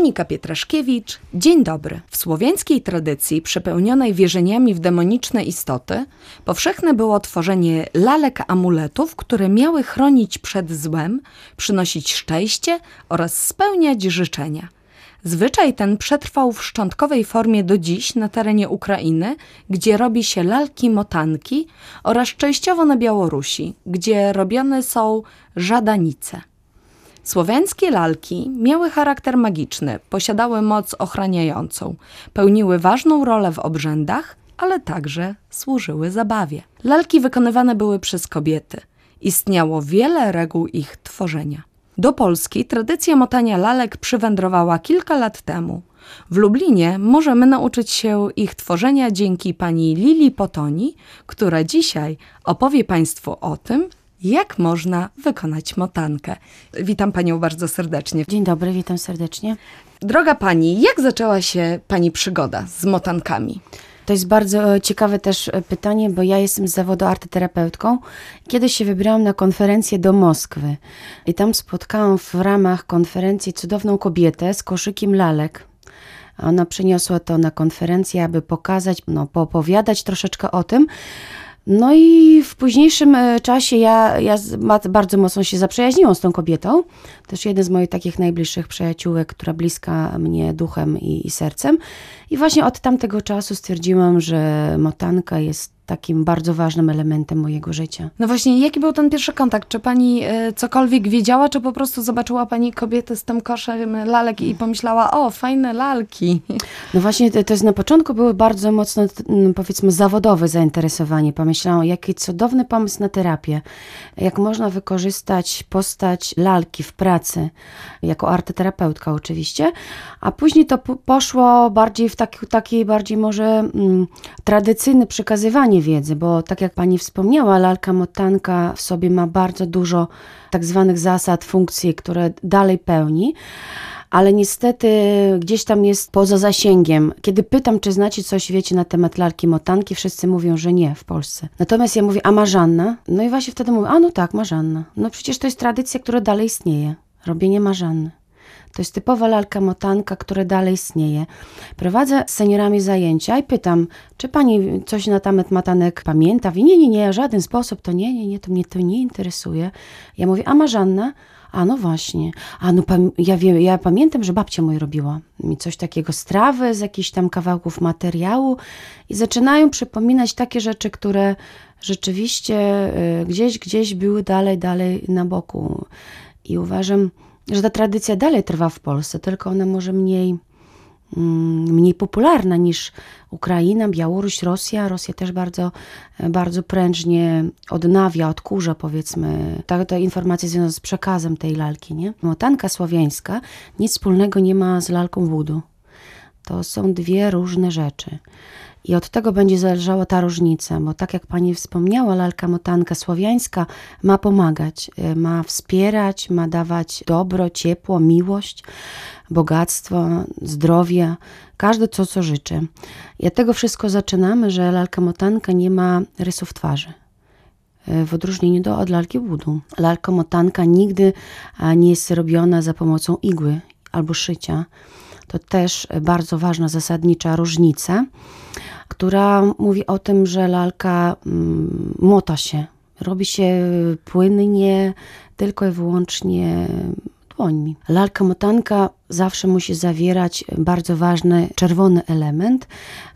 Monika Pietraszkiewicz. Dzień dobry. W słowiańskiej tradycji przepełnionej wierzeniami w demoniczne istoty powszechne było tworzenie lalek amuletów, które miały chronić przed złem, przynosić szczęście oraz spełniać życzenia. Zwyczaj ten przetrwał w szczątkowej formie do dziś na terenie Ukrainy, gdzie robi się lalki motanki oraz częściowo na Białorusi, gdzie robione są żadanice. Słowiańskie lalki miały charakter magiczny, posiadały moc ochraniającą, pełniły ważną rolę w obrzędach, ale także służyły zabawie. Lalki wykonywane były przez kobiety. Istniało wiele reguł ich tworzenia. Do Polski tradycja motania lalek przywędrowała kilka lat temu. W Lublinie możemy nauczyć się ich tworzenia dzięki pani Lili Potoni, która dzisiaj opowie Państwu o tym, jak można wykonać motankę. Witam Panią bardzo serdecznie. Dzień dobry, witam serdecznie. Droga Pani, jak zaczęła się Pani przygoda z motankami? To jest bardzo ciekawe też e, pytanie, bo ja jestem z zawodu artyterapeutką. Kiedyś się wybrałam na konferencję do Moskwy i tam spotkałam w ramach konferencji cudowną kobietę z koszykiem lalek. Ona przyniosła to na konferencję, aby pokazać, no, poopowiadać troszeczkę o tym. No i w późniejszym e, czasie ja, ja bardzo mocno się zaprzyjaźniłam z tą kobietą. Też jeden z moich takich najbliższych przyjaciółek, która bliska mnie duchem i, i sercem. I właśnie od tamtego czasu stwierdziłam, że motanka jest takim bardzo ważnym elementem mojego życia. No właśnie, jaki był ten pierwszy kontakt? Czy pani y, cokolwiek wiedziała, czy po prostu zobaczyła pani kobietę z tym koszem lalek i pomyślała, o, fajne lalki? No właśnie, to, to jest na początku było bardzo mocno, powiedzmy, zawodowe zainteresowanie. Pomyślałam, jaki cudowny pomysł na terapię. Jak można wykorzystać postać lalki w pracy, jako artyterapeutka oczywiście, a później to poszło bardziej w taki, taki bardziej może mm, tradycyjny przekazywanie wiedzy, bo tak jak pani wspomniała, lalka motanka w sobie ma bardzo dużo tak zwanych zasad, funkcji, które dalej pełni ale niestety gdzieś tam jest poza zasięgiem. Kiedy pytam, czy znacie coś, wiecie, na temat lalki motanki, wszyscy mówią, że nie w Polsce. Natomiast ja mówię, a Marzanna? No i właśnie wtedy mówię, a no tak, Marzanna. No przecież to jest tradycja, która dalej istnieje. Robienie Marzanny. To jest typowa lalka motanka, która dalej istnieje. Prowadzę z seniorami zajęcia i pytam, czy pani coś na temat matanek pamięta? I nie, nie, nie, żaden sposób, to nie, nie, nie, to mnie to nie interesuje. Ja mówię, a Marzanna? A no właśnie. A no ja wiem, ja pamiętam, że babcia moja robiła mi coś takiego, strawy z jakichś tam kawałków materiału i zaczynają przypominać takie rzeczy, które rzeczywiście y, gdzieś, gdzieś były dalej, dalej na boku. I uważam, że ta tradycja dalej trwa w Polsce, tylko ona może mniej, mm, mniej popularna niż Ukraina, Białoruś, Rosja. Rosja też bardzo, bardzo prężnie odnawia, odkurza powiedzmy te, te informacje związane z przekazem tej lalki. Nie? Motanka słowiańska nic wspólnego nie ma z lalką wudu. To są dwie różne rzeczy. I od tego będzie zależała ta różnica, bo tak jak pani wspomniała, lalka motanka słowiańska ma pomagać, y, ma wspierać, ma dawać dobro, ciepło, miłość, bogactwo, zdrowie, każde co, co życzy. I od tego wszystko zaczynamy, że lalka motanka nie ma rysów twarzy y, w odróżnieniu do, od lalki budu. Lalka motanka nigdy nie jest robiona za pomocą igły albo szycia. To też bardzo ważna, zasadnicza różnica która mówi o tym, że lalka mm, mota się, robi się płynnie, tylko i wyłącznie dłońmi. Lalka motanka zawsze musi zawierać bardzo ważny czerwony element,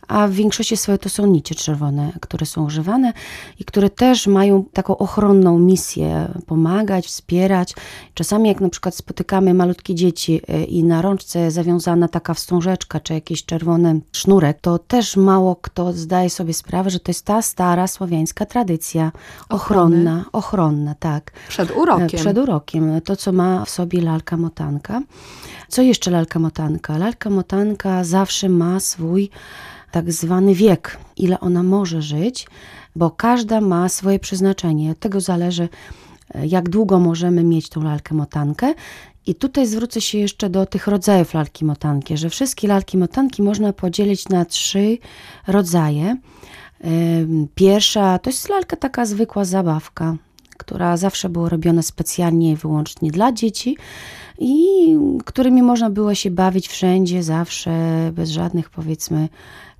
a w większości swojej to są nicie czerwone, które są używane i które też mają taką ochronną misję pomagać, wspierać. Czasami jak na przykład spotykamy malutkie dzieci e, i na rączce zawiązana taka wstążeczka czy jakiś czerwony sznurek, to też mało kto zdaje sobie sprawę, że to jest ta stara słowiańska tradycja ochronna, Ochrony. ochronna, tak. Przed urokiem. E, przed urokiem. To, co ma w sobie lalka motanka. Co jeszcze lalka motanka? Lalka motanka zawsze ma swój tak zwany wiek, ile ona może żyć, bo każda ma swoje przeznaczenie. Od tego zależy, e, jak długo możemy mieć tą lalkę motankę. I tutaj zwrócę się jeszcze do tych rodzajów lalki motanki, że wszystkie lalki motanki można podzielić na trzy rodzaje. Pierwsza to jest lalka taka zwykła zabawka, która zawsze była robiona specjalnie i wyłącznie dla dzieci i którymi można było się bawić wszędzie, zawsze, bez żadnych powiedzmy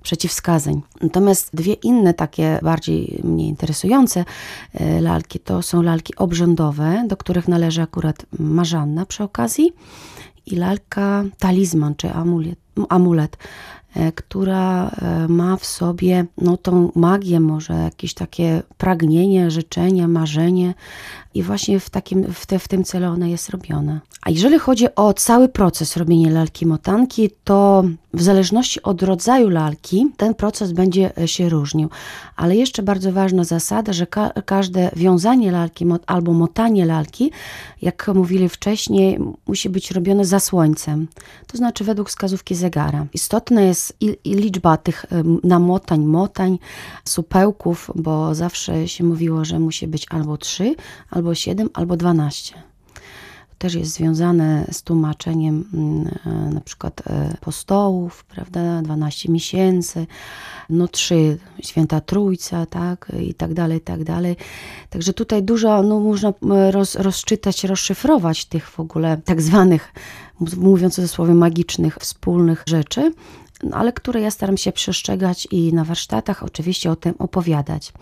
przeciwwskazań. Natomiast dwie inne takie bardziej mnie interesujące e, lalki to są lalki obrzędowe, do których należy akurat Marzanna przy okazji i lalka talizman czy amulet, amulet która e, ma w sobie no, tą magię, może jakieś takie pragnienie, życzenie, marzenie i właśnie w, takim, w, te, w tym celu ona jest robiona. A jeżeli chodzi o cały proces robienia lalki motanki, to w zależności od rodzaju lalki ten proces będzie e, się różnił. Ale jeszcze bardzo ważna zasada, że ka każde wiązanie lalki albo motanie lalki, jak mówili wcześniej, musi być robione za słońcem. To znaczy według wskazówki zegara. Istotna jest i, i liczba tych namotań, motań, supełków, bo zawsze się mówiło, że musi być albo trzy, albo siedem, albo dwanaście też jest związane z tłumaczeniem mm, e, na przykład e, postołów, prawda, 12 miesięcy, no trzy, święta trójca, tak, i tak dalej, i tak dalej. Także tutaj dużo, no można roz, rozczytać, rozszyfrować tych w ogóle tak zwanych, mówiąc ze słowie magicznych, wspólnych rzeczy, no, ale które ja staram się przestrzegać i na warsztatach oczywiście o tym opowiadać.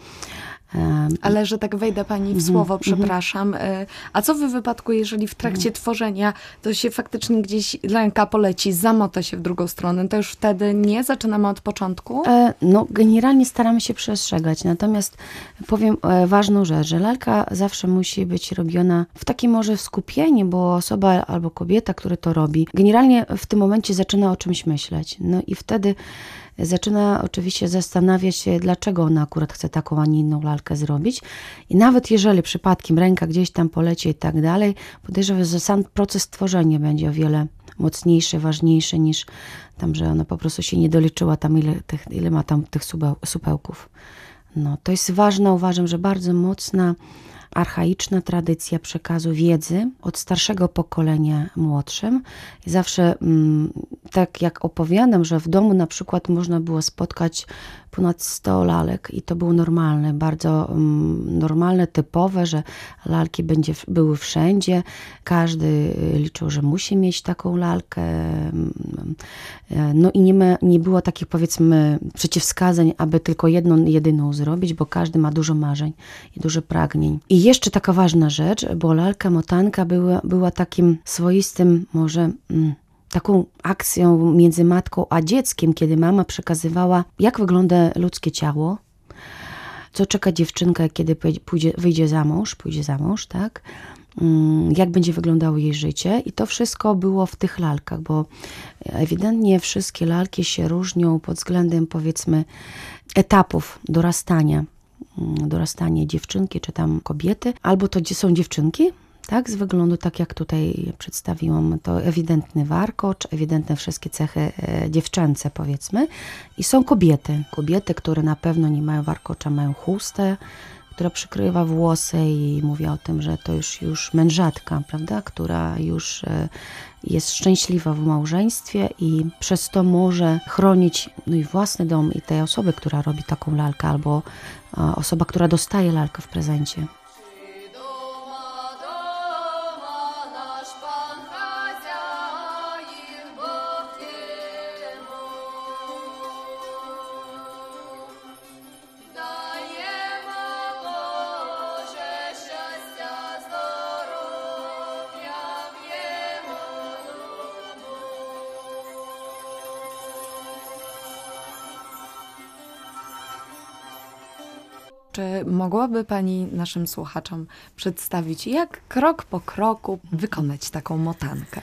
Ale że tak wejdę pani w mhm, słowo, mhm. przepraszam. E, a co w wypadku, jeżeli w trakcie mhm. tworzenia to się faktycznie gdzieś ręka poleci, zamota się w drugą stronę, to już wtedy nie zaczynamy od początku? E, no, generalnie staramy się przestrzegać. Natomiast powiem e, ważną rzecz, że lalka zawsze musi być robiona w takim może skupieniu, bo osoba albo kobieta, która to robi, generalnie w tym momencie zaczyna o czymś myśleć. No i wtedy zaczyna oczywiście zastanawiać się, dlaczego ona akurat chce taką, a nie inną lalkę zrobić. I nawet jeżeli przypadkiem ręka gdzieś tam poleci i tak dalej, podejrzewam, że sam proces tworzenia będzie o wiele mocniejszy, ważniejszy niż tam, że ona po prostu się nie doliczyła tam, ile, tych, ile ma tam tych supełków. No, to jest ważne, uważam, że bardzo mocna archaiczna tradycja przekazu wiedzy od starszego pokolenia młodszym. Zawsze mm, tak jak opowiadam, że w domu na przykład można było spotkać ponad 100 lalek i to było normalne, bardzo um, normalne, typowe, że lalki będzie, były wszędzie. Każdy y, liczył, że musi mieć taką lalkę. Mm, e, no i nie, ma, nie było takich powiedzmy przeciwwskazań, aby tylko jedną, jedyną zrobić, bo każdy ma dużo marzeń i dużo pragnień. I jeszcze taka ważna rzecz, bo lalka motanka była, była takim swoistym może... Mm, taką akcją między matką a dzieckiem, kiedy mama przekazywała, jak wygląda ludzkie ciało, co czeka dziewczynka, kiedy pójdzie, wyjdzie za mąż, pójdzie za mąż, tak? Mm, jak będzie wyglądało jej życie, i to wszystko było w tych lalkach, bo ewidentnie wszystkie lalki się różnią pod względem, powiedzmy, etapów dorastania dorastanie dziewczynki czy tam kobiety, albo to są dziewczynki, tak, z wyglądu, tak jak tutaj przedstawiłam, to ewidentny warkocz, ewidentne wszystkie cechy e, dziewczęce, powiedzmy. I są kobiety. Kobiety, które na pewno nie mają warkocza, mają chustę, która przykrywa włosy i mówi o tym, że to już, już mężatka, prawda, która już e, jest szczęśliwa w małżeństwie i przez to może chronić no i własny dom i tej osoby, która robi taką lalkę, albo osoba, która dostaje lalkę w prezencie. Mogłaby Pani naszym słuchaczom przedstawić, jak krok po kroku wykonać taką motankę?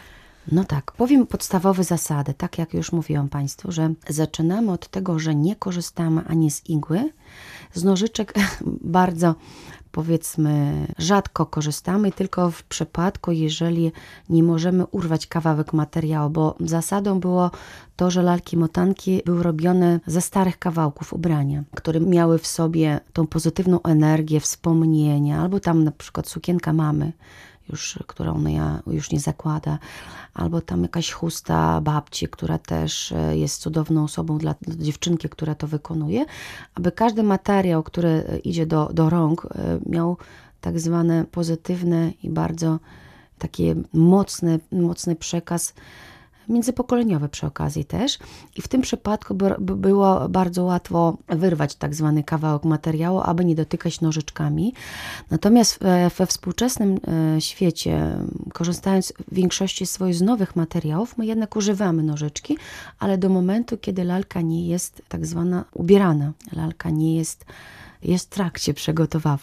No tak, powiem podstawowe zasady, tak jak już mówiłam Państwu, że zaczynamy od tego, że nie korzystamy ani z igły, z nożyczek bardzo powiedzmy rzadko korzystamy, tylko w przypadku, jeżeli nie możemy urwać kawałek materiału, bo zasadą było to, że lalki motanki były robione ze starych kawałków ubrania, które miały w sobie tą pozytywną energię, wspomnienia, albo tam na przykład sukienka mamy, już, którą ja już nie zakłada, albo tam jakaś chusta babci, która też e, jest cudowną osobą dla, dziewczynki, która to wykonuje, aby każdy materiał, który idzie do, do rąk, e, miał tak zwane pozytywne i bardzo taki mocny, mocny przekaz międzypokoleniowy przy okazji też. I w tym przypadku było bardzo łatwo wyrwać tak zwany kawałek materiału, aby nie dotykać nożyczkami. Natomiast we współczesnym e, świecie, korzystając w większości swoich z nowych materiałów, my jednak używamy nożyczki, ale do momentu, kiedy lalka nie jest tak zwana ubierana, lalka nie jest jest w trakcie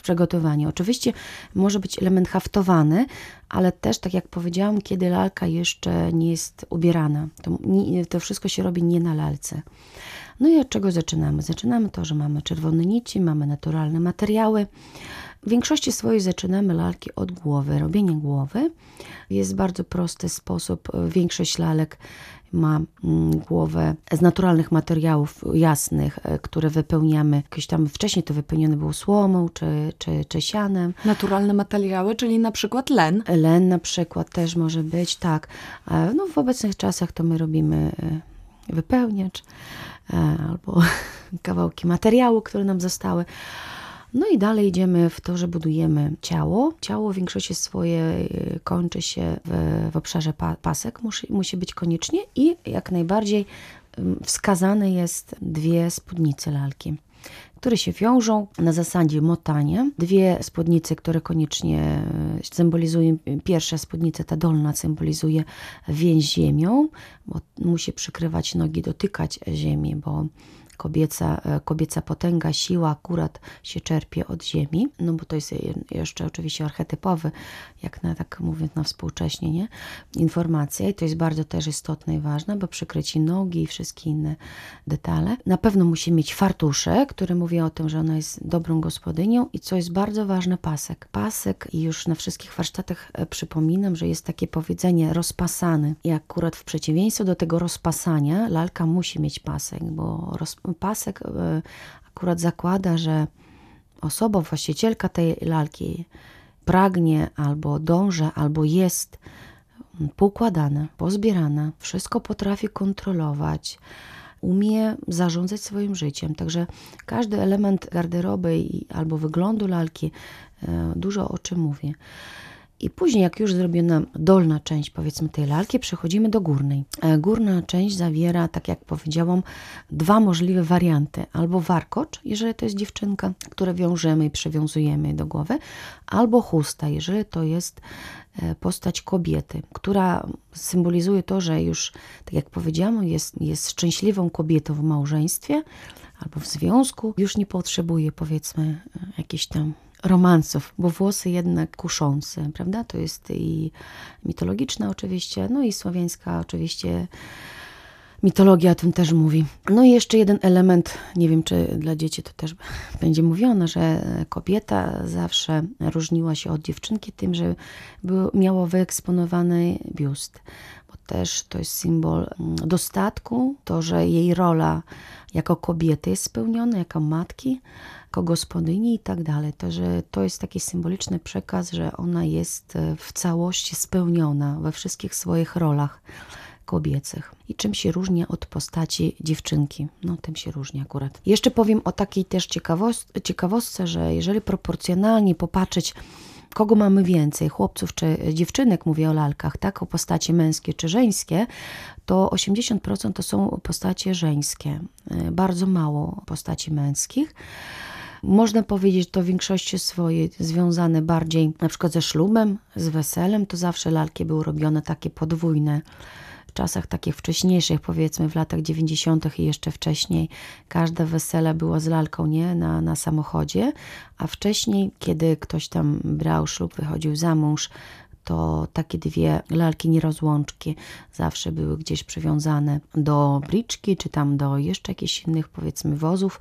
przygotowania. Oczywiście może być element haftowany, ale też, tak jak powiedziałam, kiedy lalka jeszcze nie jest ubierana. To, to wszystko się robi nie na lalce. No i od czego zaczynamy? Zaczynamy to, że mamy czerwone nici, mamy naturalne materiały. W większości swojej zaczynamy lalki od głowy, robienie głowy. Jest bardzo prosty sposób. Większość lalek ma mm, głowę z naturalnych materiałów jasnych, e, które wypełniamy. Jakieś tam wcześniej to wypełnione było słomą czy, czy, czy sianem. Naturalne materiały, czyli na przykład len. Len na przykład też może być, tak. No w obecnych czasach to my robimy e, wypełniacz e, albo kawałki materiału, które nam zostały. No i dalej idziemy w to, że budujemy ciało. Ciało w większości swoje y, kończy się w, w obszarze pa, pasek, musi, musi być koniecznie i jak najbardziej wskazane jest dwie spódnice lalki które się wiążą na zasadzie motania. Dwie spódnice, które koniecznie y, symbolizują, pierwsza spódnica, ta dolna, symbolizuje więź ziemią, bo musi przykrywać nogi, dotykać ziemi, bo kobieca, e, kobieca potęga, siła akurat się czerpie od ziemi, no bo to jest jeszcze oczywiście archetypowy, jak na tak mówiąc na współcześnie, nie? Informacja i to jest bardzo też istotne i ważne, bo przykryci nogi i wszystkie inne detale. Na pewno musi mieć fartusze, który mówi o tym, że ona jest dobrą gospodynią i co jest bardzo ważne, pasek. Pasek i już na wszystkich warsztatach e, przypominam, że jest takie powiedzenie rozpasany i akurat w przeciwieństwie do tego rozpasania lalka musi mieć pasek, bo roz, pasek e, akurat zakłada, że osoba, właścicielka tej lalki pragnie albo dąży, albo jest poukładana, pozbierana, wszystko potrafi kontrolować, umie zarządzać swoim życiem. Także każdy element garderoby albo wyglądu lalki e, dużo o czym mówi. I później, jak już zrobiona dolna część, powiedzmy, tej lalki, przechodzimy do górnej. E, górna część zawiera, tak jak powiedziałam, dwa możliwe warianty. Albo warkocz, jeżeli to jest dziewczynka, które wiążemy i przywiązujemy do głowy, albo chusta, jeżeli to jest e, postać kobiety, która symbolizuje to, że już, tak jak powiedziałam, jest, jest szczęśliwą kobietą w małżeństwie albo w związku, już nie potrzebuje, powiedzmy, e, jakiejś tam romansów, bo włosy jednak kuszące, prawda? To jest i mitologiczna oczywiście, no i słowiańska oczywiście mitologia o tym też mówi. No i jeszcze jeden element, nie wiem czy dla dzieci to też będzie mówione, że kobieta zawsze różniła się od dziewczynki tym, że miała wyeksponowany biust, też to jest symbol mm, dostatku, to, że jej rola jako kobiety jest spełniona, jako matki, jako gospodyni i tak dalej. To, że to jest taki symboliczny przekaz, że ona jest e, w całości spełniona we wszystkich swoich rolach kobiecych. I czym się różni od postaci dziewczynki? No, tym się różni akurat. Jeszcze powiem o takiej też ciekawostce, że jeżeli proporcjonalnie popatrzeć kogo mamy więcej, chłopców czy dziewczynek, mówię o lalkach, tak, o postacie męskie czy żeńskie, to 80% to są postacie żeńskie, e, bardzo mało postaci męskich. Można powiedzieć, to w większości swojej związane bardziej na przykład ze ślubem, z weselem, to zawsze lalki były robione takie podwójne czasach takich wcześniejszych, powiedzmy w latach 90. i jeszcze wcześniej, każde wesele było z lalką nie na, na samochodzie, a wcześniej, kiedy ktoś tam brał ślub, wychodził za mąż, to takie dwie lalki nierozłączki zawsze były gdzieś przywiązane do briczki, czy tam do jeszcze jakichś innych powiedzmy wozów,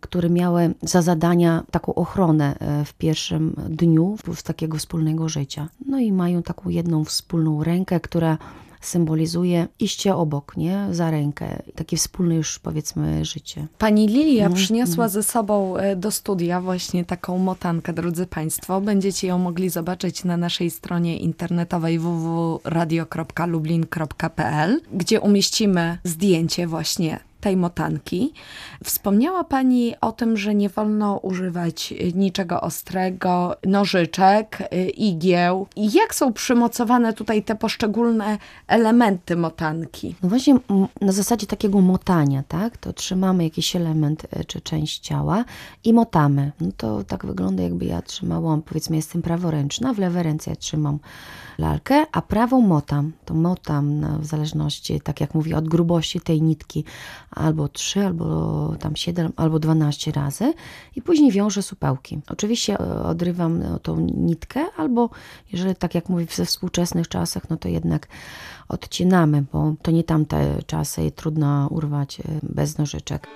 które miały za zadania taką ochronę e, w pierwszym dniu z takiego wspólnego życia. No i mają taką jedną wspólną rękę, która symbolizuje iście obok, nie? Za rękę. Takie wspólne już powiedzmy życie. Pani Lilia mm, przyniosła mm. ze sobą e, do studia właśnie taką motankę, drodzy Państwo. Będziecie ją mogli zobaczyć na naszej stronie internetowej www.radio.lublin.pl, gdzie umieścimy zdjęcie właśnie tej motanki. Wspomniała Pani o tym, że nie wolno używać niczego ostrego, nożyczek, y, igieł. Jak są przymocowane tutaj te poszczególne elementy motanki? No właśnie na zasadzie takiego motania, tak? To trzymamy jakiś element e, czy część ciała i motamy. No to tak wygląda jakby ja trzymałam, powiedzmy jestem praworęczna, w lewej ręce ja trzymam lalkę, a prawą motam. To motam no, w zależności, tak jak mówię, od grubości tej nitki albo 3, albo tam 7, albo 12 razy i później wiążę supełki. Oczywiście e, odrywam no, tą nitkę albo jeżeli tak jak mówię we współczesnych czasach, no to jednak odcinamy, bo to nie tamte czasy i trudno urwać e, bez nożyczek.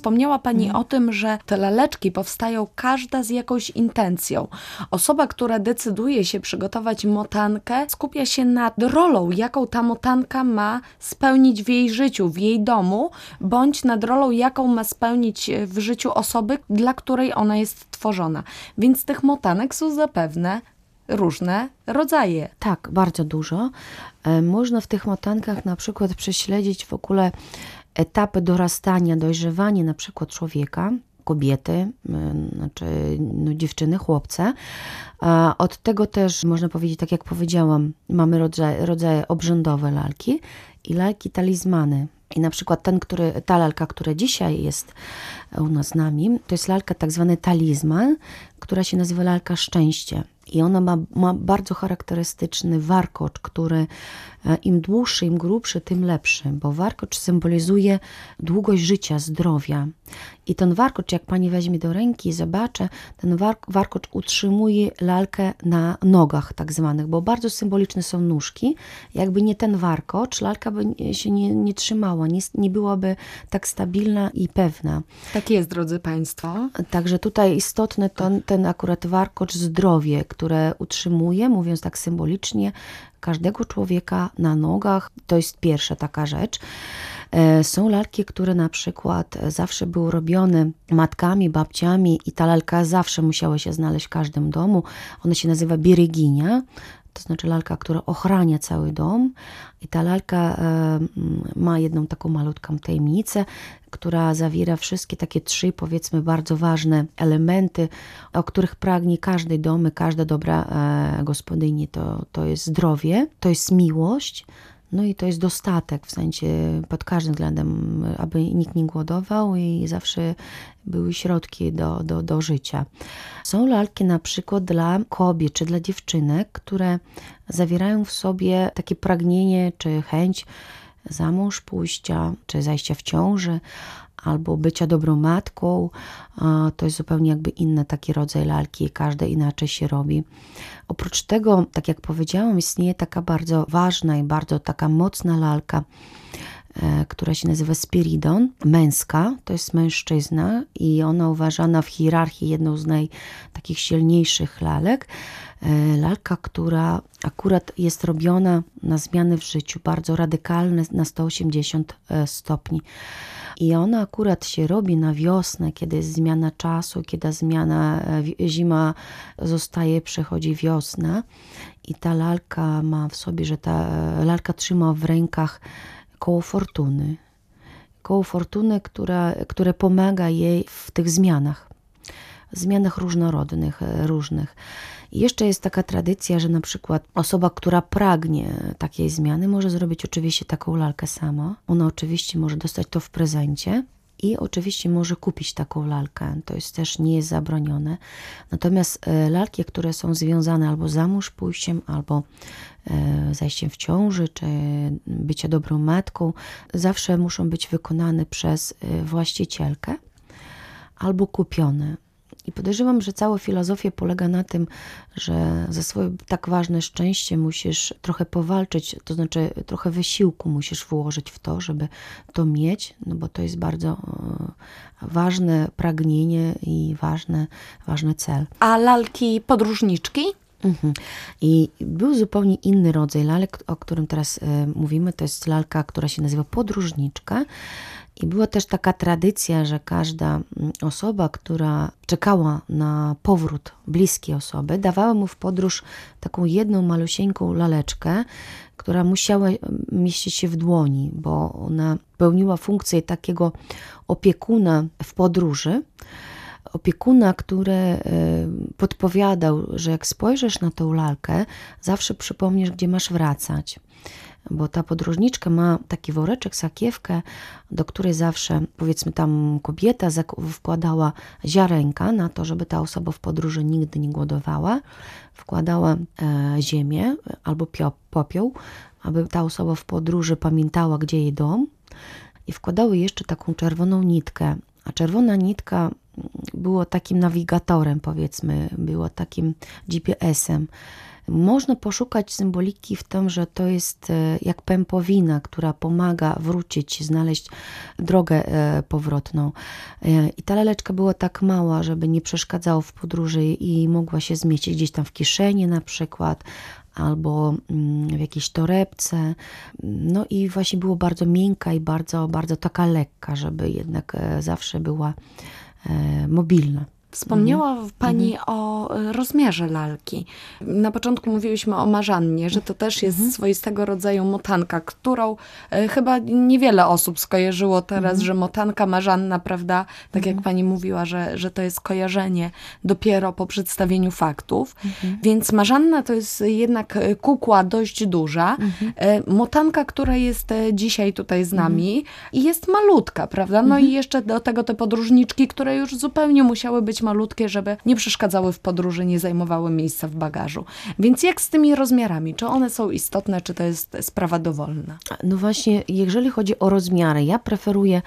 Wspomniała Pani mhm. o tym, że te laleczki powstają każda z jakąś intencją. Osoba, która decyduje się przygotować motankę, skupia się nad rolą, jaką ta motanka ma spełnić w jej życiu, w jej domu, bądź nad rolą, jaką ma spełnić w życiu osoby, dla której ona jest tworzona. Więc tych motanek są zapewne różne rodzaje. Tak, bardzo dużo. E, można w tych motankach na przykład prześledzić w ogóle etapy dorastania, dojrzewania na przykład człowieka, kobiety, znaczy no, dziewczyny, chłopce. Od tego też można powiedzieć, tak jak powiedziałam, mamy rodzaje, rodzaje obrzędowe lalki i lalki talizmany. I na przykład ten, który, ta lalka, która dzisiaj jest u nas z nami, to jest lalka tak zwany talizman, która się nazywa lalka szczęście. I ona ma, ma bardzo charakterystyczny warkocz, który im dłuższy, im grubszy, tym lepszy, bo warkocz symbolizuje długość życia, zdrowia. I ten warkocz, jak pani weźmie do ręki i zobaczy, ten warkocz utrzymuje lalkę na nogach tak zwanych, bo bardzo symboliczne są nóżki. Jakby nie ten warkocz, lalka by się nie, nie trzymała, nie, nie byłaby tak stabilna i pewna. Tak jest, drodzy Państwo. Także tutaj istotny ten, ten akurat warkocz zdrowie, które utrzymuje, mówiąc tak symbolicznie, każdego człowieka na nogach. To jest pierwsza taka rzecz. E, są lalki, które na przykład zawsze były robione matkami, babciami i ta lalka zawsze musiała się znaleźć w każdym domu. Ona się nazywa bireginia, to znaczy lalka, która ochrania cały dom. I ta lalka e, ma jedną taką malutką tajemnicę, która zawiera wszystkie takie trzy, powiedzmy, bardzo ważne elementy, o których pragnie każdy dom, każda dobra e, gospodyni. To, to jest zdrowie, to jest miłość, no i to jest dostatek, w sensie pod każdym względem, aby nikt nie głodował i zawsze były środki do, do, do życia. Są lalki na przykład dla kobiet czy dla dziewczynek, które zawierają w sobie takie pragnienie czy chęć za mąż pójścia, czy zajścia w ciąży, albo bycia dobrą matką. To jest zupełnie jakby inny taki rodzaj lalki, każde inaczej się robi. Oprócz tego, tak jak powiedziałam, istnieje taka bardzo ważna i bardzo taka mocna lalka, która się nazywa Spiridon, męska, to jest mężczyzna i ona uważana w hierarchii jedną z naj takich silniejszych lalek. E, lalka, która akurat jest robiona na zmiany w życiu, bardzo radykalne, na 180 e, stopni. I ona akurat się robi na wiosnę, kiedy jest zmiana czasu, kiedy zmiana e, zima zostaje, przechodzi wiosna. I ta lalka ma w sobie, że ta lalka trzyma w rękach koło fortuny. Koło fortuny, która, które pomaga jej w tych zmianach. Zmianach różnorodnych, różnych. I jeszcze jest taka tradycja, że na przykład osoba, która pragnie takiej zmiany, może zrobić oczywiście taką lalkę sama. Ona oczywiście może dostać to w prezencie. I oczywiście może kupić taką lalkę, to jest też nie jest zabronione. Natomiast e, lalki, które są związane albo za mąż pójściem, albo e, zajściem w ciąży, czy bycia dobrą matką, zawsze muszą być wykonane przez e, właścicielkę albo kupione. I podejrzewam, że cała filozofia polega na tym, że za swoje tak ważne szczęście musisz trochę powalczyć, to znaczy trochę wysiłku musisz włożyć w to, żeby to mieć, no bo to jest bardzo e, ważne pragnienie i ważny, ważny cel. A lalki podróżniczki? Mhm. I był zupełnie inny rodzaj lalek, o którym teraz y, mówimy. To jest lalka, która się nazywa podróżniczka. I była też taka tradycja, że każda mm, osoba, która czekała na powrót bliskiej osoby, dawała mu w podróż taką jedną malusieńką laleczkę, która musiała mieścić się w dłoni, bo ona pełniła funkcję takiego opiekuna w podróży opiekuna, który e, podpowiadał, że jak spojrzysz na tę lalkę, zawsze przypomnisz, gdzie masz wracać. Bo ta podróżniczka ma taki woreczek, sakiewkę, do której zawsze, powiedzmy, tam kobieta wkładała ziarenka na to, żeby ta osoba w podróży nigdy nie głodowała. Wkładała e, ziemię albo popiół, aby ta osoba w podróży pamiętała, gdzie jej dom. I wkładały jeszcze taką czerwoną nitkę. A czerwona nitka było takim nawigatorem, powiedzmy, było takim GPS-em. Można poszukać symboliki w tym, że to jest e, jak pępowina, która pomaga wrócić, znaleźć drogę e, powrotną. E, I ta laleczka była tak mała, żeby nie przeszkadzało w podróży i mogła się zmieścić gdzieś tam w kieszeni na przykład, albo mm, w jakiejś torebce. No i właśnie było bardzo miękka i bardzo, bardzo taka lekka, żeby jednak zawsze była mobilna. Wspomniała mhm. Pani mhm. o e, rozmiarze lalki. Na początku mówiłyśmy o marzannie, że to też jest mhm. swoistego rodzaju motanka, którą e, chyba niewiele osób skojarzyło teraz, mhm. że motanka marzanna, prawda, tak jak. Pani mówiła, że, że to jest kojarzenie dopiero po przedstawieniu faktów. Więc marzanna to jest jednak e, kukła dość duża. Motanka, która jest dzisiaj tutaj z nami i jest malutka, prawda? No i jeszcze do tego te podróżniczki, które już zupełnie musiały być malutkie, żeby nie przeszkadzały w podróży, nie zajmowały miejsca w bagażu. Więc jak z tymi rozmiarami? Czy one są istotne, czy to jest sprawa dowolna? No właśnie, jeżeli chodzi o rozmiary, ja preferuję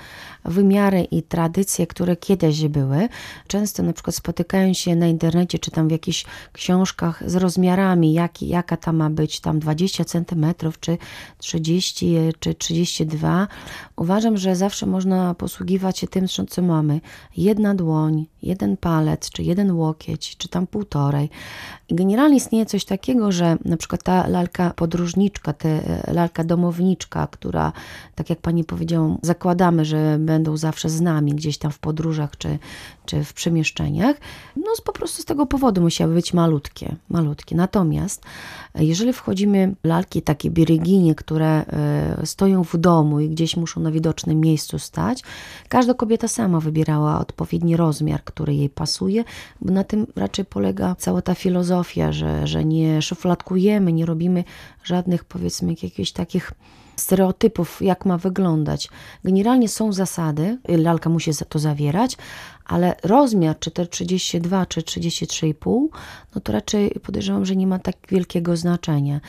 wymiary i tradycje, które kiedyś były. Często na przykład spotykają się na internecie, czy tam w jakichś książkach z rozmiarami, jak, jaka ta ma być, tam 20 centymetrów, czy 30, czy 32. Uważam, że zawsze można posługiwać się tym, co mamy. Jedna dłoń, jeden palec, czy jeden łokieć, czy tam półtorej. Generalnie istnieje coś takiego, że na przykład ta lalka podróżniczka, ta e, lalka domowniczka, która, tak jak pani powiedziała, zakładamy, że będą zawsze z nami gdzieś tam w podróżach czy, czy w przemieszczeniach, no po prostu z tego powodu musiały być malutkie, malutkie. Natomiast e, jeżeli wchodzimy lalki takie biryginie, które e, stoją w domu i gdzieś muszą na widocznym miejscu stać, każda kobieta sama wybierała odpowiedni rozmiar, który jej pasuje, bo na tym raczej polega cała ta filozofia, że, że nie szufladkujemy, nie robimy żadnych powiedzmy jakichś takich stereotypów, jak ma wyglądać. Generalnie są zasady, lalka musi to zawierać, ale rozmiar, czy te 32, czy 33,5, no to raczej podejrzewam, że nie ma tak wielkiego znaczenia.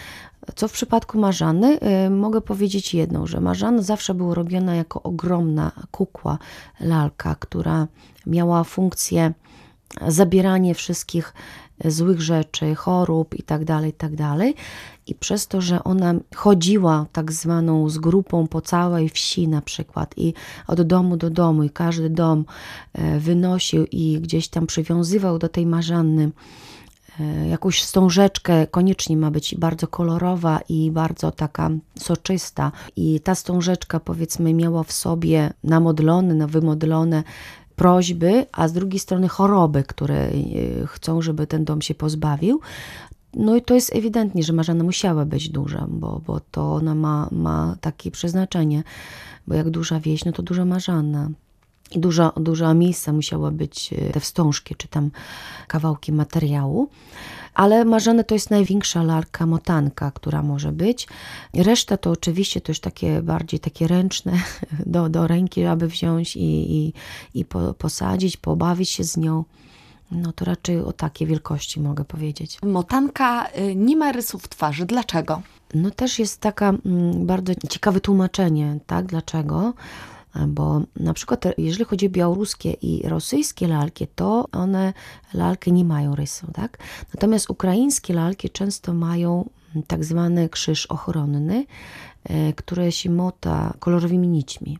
Co w przypadku Marzany, y, mogę powiedzieć jedną, że Marzana zawsze była robiona jako ogromna kukła, lalka, która miała funkcję zabieranie wszystkich złych rzeczy, chorób i tak dalej, i tak dalej. I przez to, że ona chodziła tak zwaną z grupą po całej wsi na przykład i od domu do domu i każdy dom e, wynosił i gdzieś tam przywiązywał do tej marzanny e, jakąś stążeczkę, koniecznie ma być bardzo kolorowa i bardzo taka soczysta. I ta stążeczka, powiedzmy, miała w sobie namodlone, wymodlone prośby, a z drugiej strony choroby, które e, chcą, żeby ten dom się pozbawił. No i to jest ewidentnie, że Marzena musiała być duża, bo, bo to ona ma, ma takie przeznaczenie, bo jak duża wieś, no to duża Marzana. I duża, duża miejsca musiała być, e, te wstążki, czy tam kawałki materiału. Ale marzane to jest największa larka motanka, która może być. Reszta to oczywiście to już takie bardziej takie ręczne do, do ręki, aby wziąć i, i, i po, posadzić, pobawić się z nią. No to raczej o takiej wielkości mogę powiedzieć. Motanka y, nie ma rysów twarzy. Dlaczego? No też jest taka mm, bardzo ciekawe tłumaczenie, tak? Dlaczego? Bo na przykład jeżeli chodzi o białoruskie i rosyjskie lalki, to one lalki nie mają rysu, tak? Natomiast ukraińskie lalki często mają tak zwany krzyż ochronny, e, który się mota kolorowymi nićmi.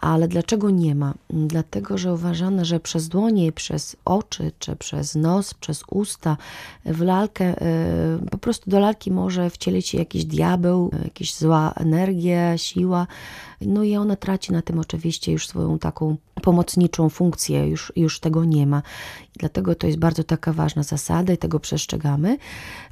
Ale dlaczego nie ma? Dlatego, że uważano, że przez dłonie, przez oczy, czy przez nos, przez usta w lalkę, e, po prostu do lalki może wcielić się jakiś diabeł, jakaś zła energia, siła. No i ona traci na tym oczywiście już swoją taką pomocniczą funkcję, już, już tego nie ma. Dlatego to jest bardzo taka ważna zasada i tego przestrzegamy.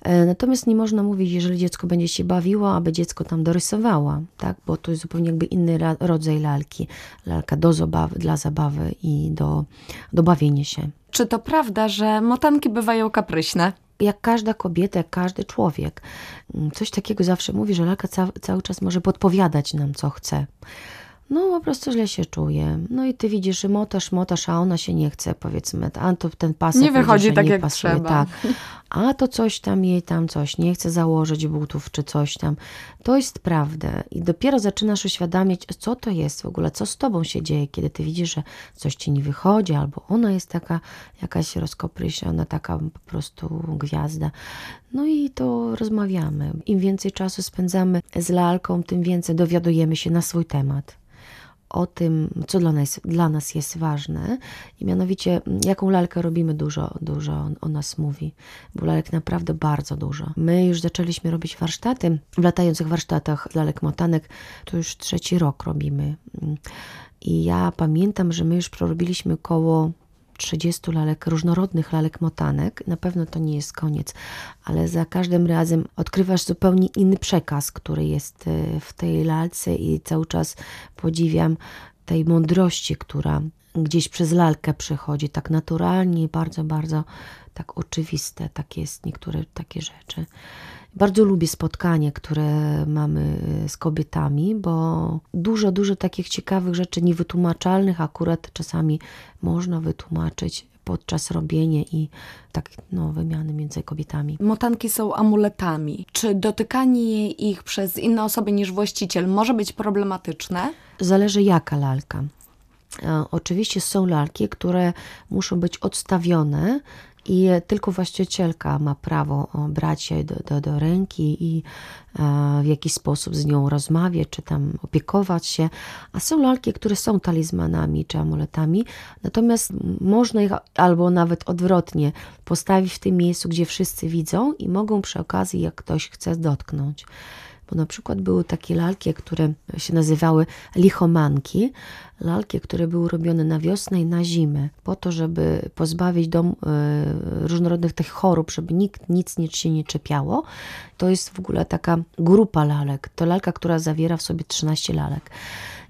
E, natomiast nie można mówić, jeżeli dziecko będzie się bawiło, aby dziecko tam dorysowało, tak? bo to jest zupełnie jakby inny rodzaj lalki. Lalka do zabawy, dla zabawy i do, do bawienia się. Czy to prawda, że motanki bywają kapryśne? jak każda kobieta, jak każdy człowiek. Mm, coś takiego zawsze mówi, że lalka ca cały czas może podpowiadać nam, co chce. No po prostu źle się czuje. No i ty widzisz, że motasz, motasz, a ona się nie chce, powiedzmy. A to ten pasek nie wychodzi tak, nie jak pasuje, trzeba. Tak. A to coś tam jej tam coś, nie chce założyć butów czy coś tam. To jest prawda. I dopiero zaczynasz uświadamiać, co to jest w ogóle, co z tobą się dzieje, kiedy ty widzisz, że coś ci nie wychodzi, albo ona jest taka jakaś rozkoprysiona, taka po prostu gwiazda. No i to rozmawiamy. Im więcej czasu spędzamy z lalką, tym więcej dowiadujemy się na swój temat o tym, co dla nas, dla nas jest ważne. I mianowicie jaką lalkę robimy dużo, dużo o nas mówi, bo lalek naprawdę bardzo dużo. My już zaczęliśmy robić warsztaty, w latających warsztatach lalek motanek, to już trzeci rok robimy. I ja pamiętam, że my już prorobiliśmy koło 30 lalek, różnorodnych lalek motanek. Na pewno to nie jest koniec, ale za każdym razem odkrywasz zupełnie inny przekaz, który jest e, w tej lalce i cały czas podziwiam tej mądrości, która gdzieś przez lalkę przychodzi, tak naturalnie, bardzo, bardzo tak oczywiste, tak jest niektóre takie rzeczy. Bardzo lubię spotkanie, które mamy z kobietami, bo dużo, dużo takich ciekawych rzeczy niewytłumaczalnych akurat czasami można wytłumaczyć podczas robienia i tak no, wymiany między kobietami. Motanki są amuletami. Czy dotykanie ich przez inne osoby niż właściciel może być problematyczne? Zależy jaka lalka. E, oczywiście są lalki, które muszą być odstawione i tylko właścicielka ma prawo brać je do, do, do ręki i e, w jakiś sposób z nią rozmawiać, czy tam opiekować się. A są lalki, które są talizmanami czy amuletami, natomiast można ich albo nawet odwrotnie postawić w tym miejscu, gdzie wszyscy widzą i mogą przy okazji, jak ktoś chce, dotknąć bo na przykład były takie lalki, które się nazywały lichomanki, lalki, które były robione na wiosnę i na zimę, po to, żeby pozbawić dom e, różnorodnych tych chorób, żeby nikt nic, nic się nie czepiało. To jest w ogóle taka grupa lalek. To lalka, która zawiera w sobie 13 lalek.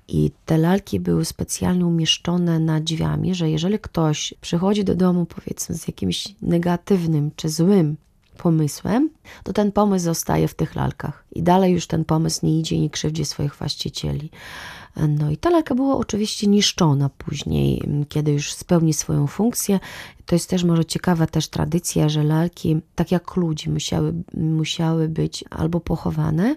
I te lalki były specjalnie umieszczone nad drzwiami, że jeżeli ktoś przychodzi do domu, powiedzmy, z jakimś negatywnym czy złym pomysłem, to ten pomysł zostaje w tych lalkach. I dalej już ten pomysł nie idzie i nie krzywdzi swoich właścicieli. No i ta lalka była oczywiście niszczona później, kiedy już spełni swoją funkcję. To jest też może ciekawa też tradycja, że lalki, tak jak ludzi, musiały, musiały być albo pochowane,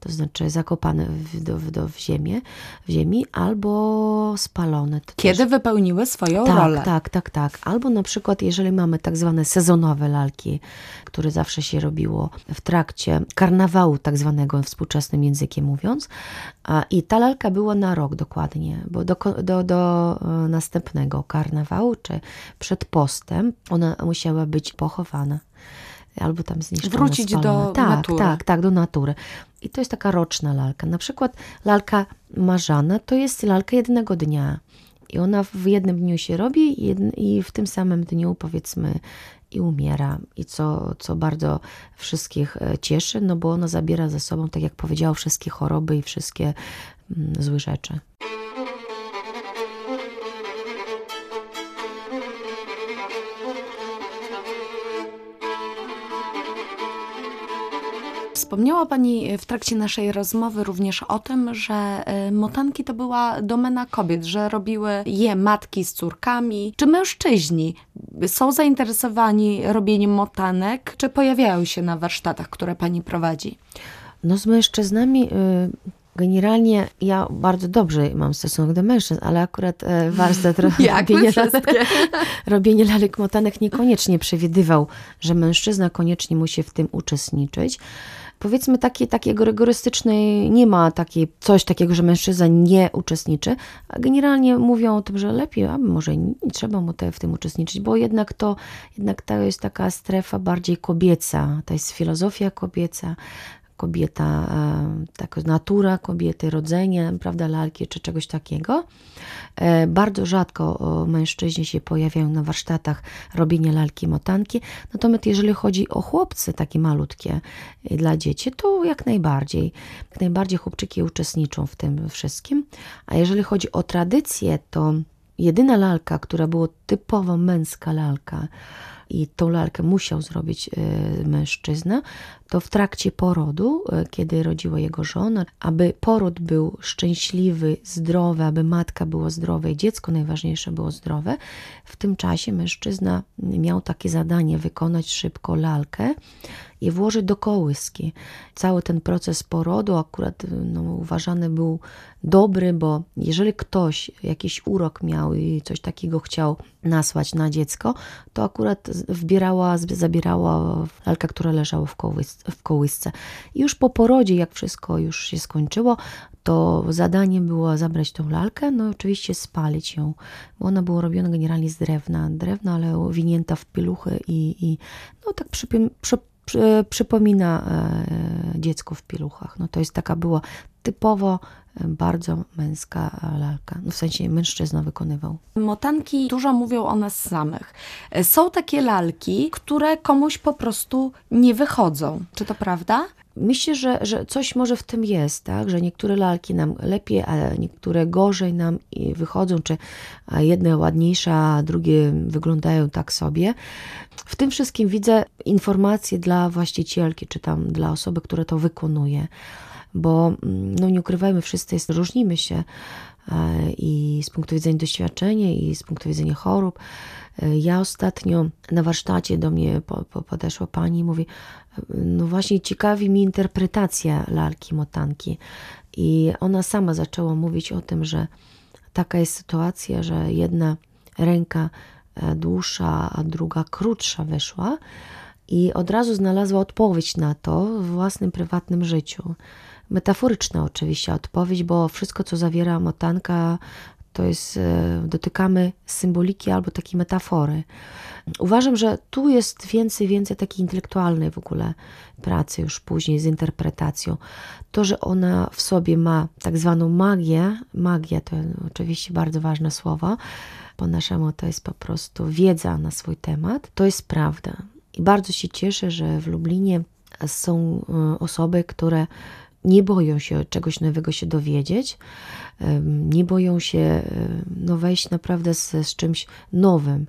to znaczy zakopane w, do, do, w, ziemię, w ziemi, albo spalone. To Kiedy też... wypełniły swoją tak, rolę. Tak, tak, tak. Albo na przykład, jeżeli mamy tak zwane sezonowe lalki, które zawsze się robiło w trakcie karnawału, tak zwanego współczesnym językiem mówiąc, i ta lalka była na rok dokładnie, bo do, do, do e, następnego karnawału, czy przed postem, ona musiała być pochowana albo tam zniszczone. Wrócić spalone. do tak, natury. Tak, tak, do natury. I to jest taka roczna lalka. Na przykład lalka marzana to jest lalka jednego dnia. I ona w jednym dniu się robi i w tym samym dniu powiedzmy i umiera. I co, co bardzo wszystkich e, cieszy, no bo ona zabiera ze sobą, tak jak powiedziałam, wszystkie choroby i wszystkie mm, złe rzeczy. Wspomniała Pani w trakcie naszej rozmowy również o tym, że e, motanki to była domena kobiet, że robiły je matki z córkami. Czy mężczyźni są zainteresowani robieniem motanek, czy pojawiają się na warsztatach, które Pani prowadzi? No z mężczyznami y, Generalnie ja bardzo dobrze mam stosunek do mężczyzn, ale akurat e, warsztat robienia, robienie lalek motanek niekoniecznie przewidywał, że mężczyzna koniecznie musi w tym uczestniczyć powiedzmy takie, takiego rygorystycznej, nie ma takiej, coś takiego, że mężczyzna nie uczestniczy, a generalnie mówią o tym, że lepiej, a może nie trzeba mu te, w tym uczestniczyć, bo jednak to, jednak to jest taka strefa bardziej kobieca, to jest filozofia kobieca, kobieta, e, taka natura kobiety, rodzenie, prawda, lalki czy czegoś takiego. E, bardzo rzadko mężczyźni się pojawiają na warsztatach robienia lalki motanki. Natomiast jeżeli chodzi o chłopcy takie malutkie e, dla dzieci, to jak najbardziej. Jak najbardziej chłopczyki uczestniczą w tym wszystkim. A jeżeli chodzi o tradycję, to jedyna lalka, która była typowo męska lalka, i tą lalkę musiał zrobić mężczyzna, to w trakcie porodu, e, kiedy rodziła jego żona, aby poród był szczęśliwy, zdrowy, aby matka była zdrowa i dziecko najważniejsze było zdrowe, w tym czasie mężczyzna miał takie zadanie wykonać szybko lalkę i włożyć do kołyski. Cały ten proces porodu akurat no, uważany był dobry, bo jeżeli ktoś jakiś urok miał i coś takiego chciał nasłać na dziecko, to akurat wbierała, zabierała lalkę, która leżała w, kołys w kołysce. Już po porodzie, jak wszystko już się skończyło, to zadanie było zabrać tą lalkę, no oczywiście spalić ją, bo ona była robiona generalnie z drewna, drewna, ale owinięta w pieluchy i, i no tak przy, przy, przy, przypomina e, dziecko w pieluchach. No to jest taka była typowo e, bardzo męska lalka. No w sensie mężczyzna wykonywał. Motanki dużo mówią o nas samych. E, są takie lalki, które komuś po prostu nie wychodzą. Czy to prawda? Myślę, że, że coś może w tym jest, tak? że niektóre lalki nam lepiej, a niektóre gorzej nam wychodzą, czy jedne ładniejsze, a drugie wyglądają tak sobie. W tym wszystkim widzę informacje dla właścicielki, czy tam dla osoby, która to wykonuje, bo mm, no nie ukrywajmy, wszyscy jest, różnimy się e, i z punktu widzenia doświadczenia, i z punktu widzenia chorób. E, ja ostatnio na warsztacie do mnie podeszła pani i mówi, no właśnie ciekawi mi interpretacja lalki motanki. I ona sama zaczęła mówić o tym, że taka jest sytuacja, że jedna ręka e, dłuższa, a druga krótsza wyszła i od razu znalazła odpowiedź na to w własnym prywatnym życiu. Metaforyczna oczywiście odpowiedź, bo wszystko, co zawiera motanka, to jest, e, dotykamy symboliki albo takiej metafory. Uważam, że tu jest więcej, więcej takiej intelektualnej w ogóle pracy już później z interpretacją. To, że ona w sobie ma tak zwaną magię, magia to oczywiście bardzo ważne słowo, po naszemu to jest po prostu wiedza na swój temat, to jest prawda. I bardzo się cieszę, że w Lublinie są e, osoby, które nie boją się czegoś nowego się dowiedzieć, nie boją się no, wejść naprawdę z, z czymś nowym.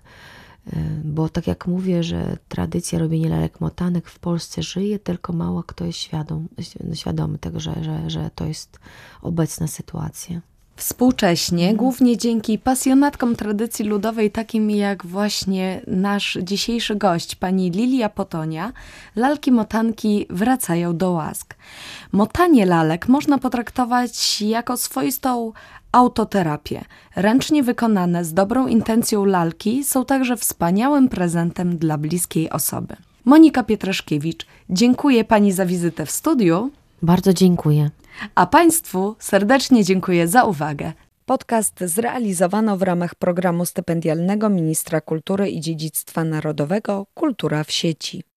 Bo tak jak mówię, że tradycja robienia lalek motanek w Polsce żyje, tylko mało kto jest świadom, świadomy tego, że, że, że to jest obecna sytuacja. Współcześnie, głównie dzięki pasjonatkom tradycji ludowej, takim jak właśnie nasz dzisiejszy gość, pani Lilia Potonia, lalki motanki wracają do łask. Motanie lalek można potraktować jako swoistą autoterapię. Ręcznie wykonane z dobrą intencją lalki są także wspaniałym prezentem dla bliskiej osoby. Monika Pietraszkiewicz, dziękuję pani za wizytę w studiu. Bardzo dziękuję. A Państwu serdecznie dziękuję za uwagę. Podcast zrealizowano w ramach programu stypendialnego Ministra Kultury i Dziedzictwa Narodowego Kultura w sieci.